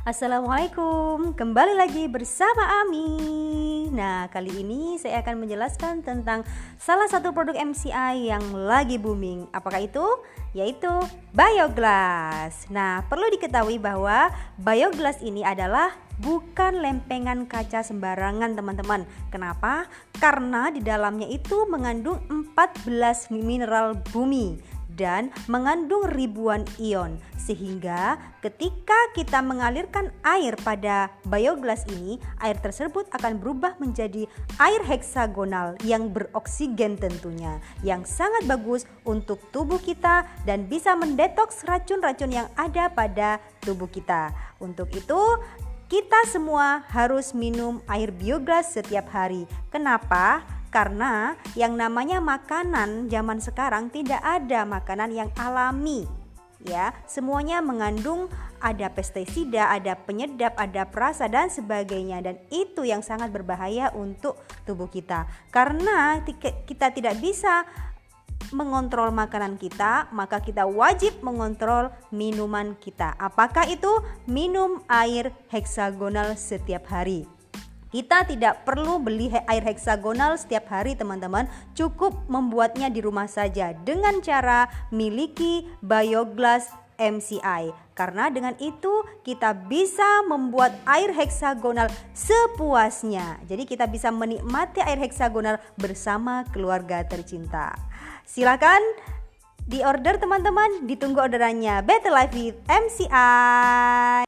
Assalamualaikum, kembali lagi bersama Ami. Nah, kali ini saya akan menjelaskan tentang salah satu produk MCI yang lagi booming. Apakah itu? Yaitu bioglass. Nah, perlu diketahui bahwa bioglass ini adalah bukan lempengan kaca sembarangan, teman-teman. Kenapa? Karena di dalamnya itu mengandung 14 mineral bumi dan mengandung ribuan ion sehingga ketika kita mengalirkan air pada bioglas ini air tersebut akan berubah menjadi air heksagonal yang beroksigen tentunya yang sangat bagus untuk tubuh kita dan bisa mendetoks racun-racun yang ada pada tubuh kita untuk itu kita semua harus minum air bioglas setiap hari. Kenapa? Karena yang namanya makanan zaman sekarang tidak ada makanan yang alami. Ya, semuanya mengandung ada pestisida, ada penyedap, ada perasa dan sebagainya dan itu yang sangat berbahaya untuk tubuh kita. Karena kita tidak bisa mengontrol makanan kita, maka kita wajib mengontrol minuman kita. Apakah itu? Minum air heksagonal setiap hari. Kita tidak perlu beli air heksagonal setiap hari teman-teman. Cukup membuatnya di rumah saja dengan cara miliki bioglass MCI Karena dengan itu kita bisa membuat air heksagonal sepuasnya. Jadi kita bisa menikmati air heksagonal bersama keluarga tercinta. Silakan di order teman-teman. Ditunggu orderannya. Better Life with MCI